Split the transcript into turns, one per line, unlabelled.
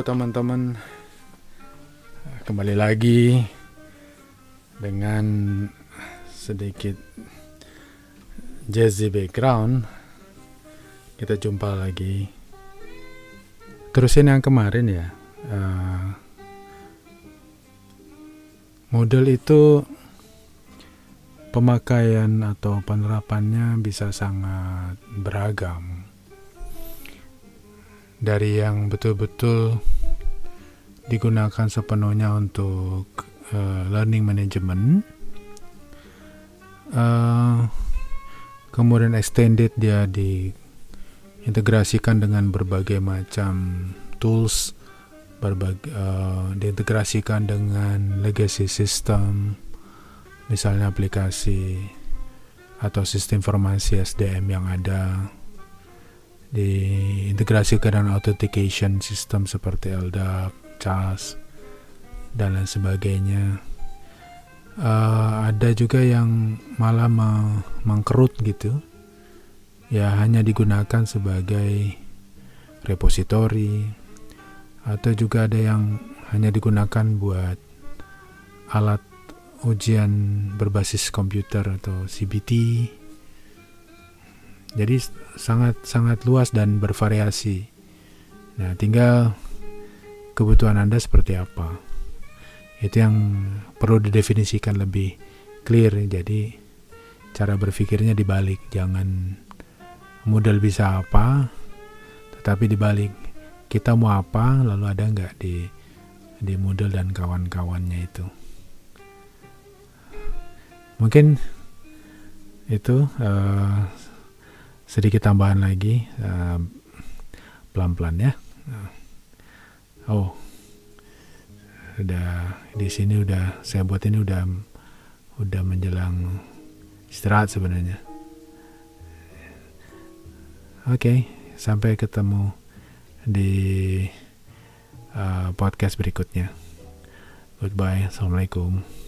teman-teman. Kembali lagi Dengan sedikit jazzy background. Kita jumpa lagi. Terusin yang kemarin ya. Uh, Model itu Pemakaian atau penerapannya bisa sangat beragam dari yang betul-betul digunakan sepenuhnya untuk uh, learning management uh, kemudian extended dia diintegrasikan dengan berbagai macam tools berbagai uh, diintegrasikan dengan legacy system misalnya aplikasi atau sistem informasi SDM yang ada diintegrasikan dengan authentication system seperti LDAP, CAS, dan lain sebagainya. Uh, ada juga yang malah mengkerut gitu, ya hanya digunakan sebagai repositori, atau juga ada yang hanya digunakan buat alat ujian berbasis komputer atau CBT jadi sangat sangat luas dan bervariasi. Nah, tinggal kebutuhan Anda seperti apa. Itu yang perlu didefinisikan lebih clear. Jadi cara berpikirnya dibalik, jangan modal bisa apa, tetapi dibalik kita mau apa, lalu ada nggak di di model dan kawan-kawannya itu. Mungkin itu uh, sedikit tambahan lagi uh, pelan-pelan ya. Oh udah di sini udah saya buat ini udah udah menjelang istirahat sebenarnya. Oke okay, sampai ketemu di uh, podcast berikutnya. Goodbye assalamualaikum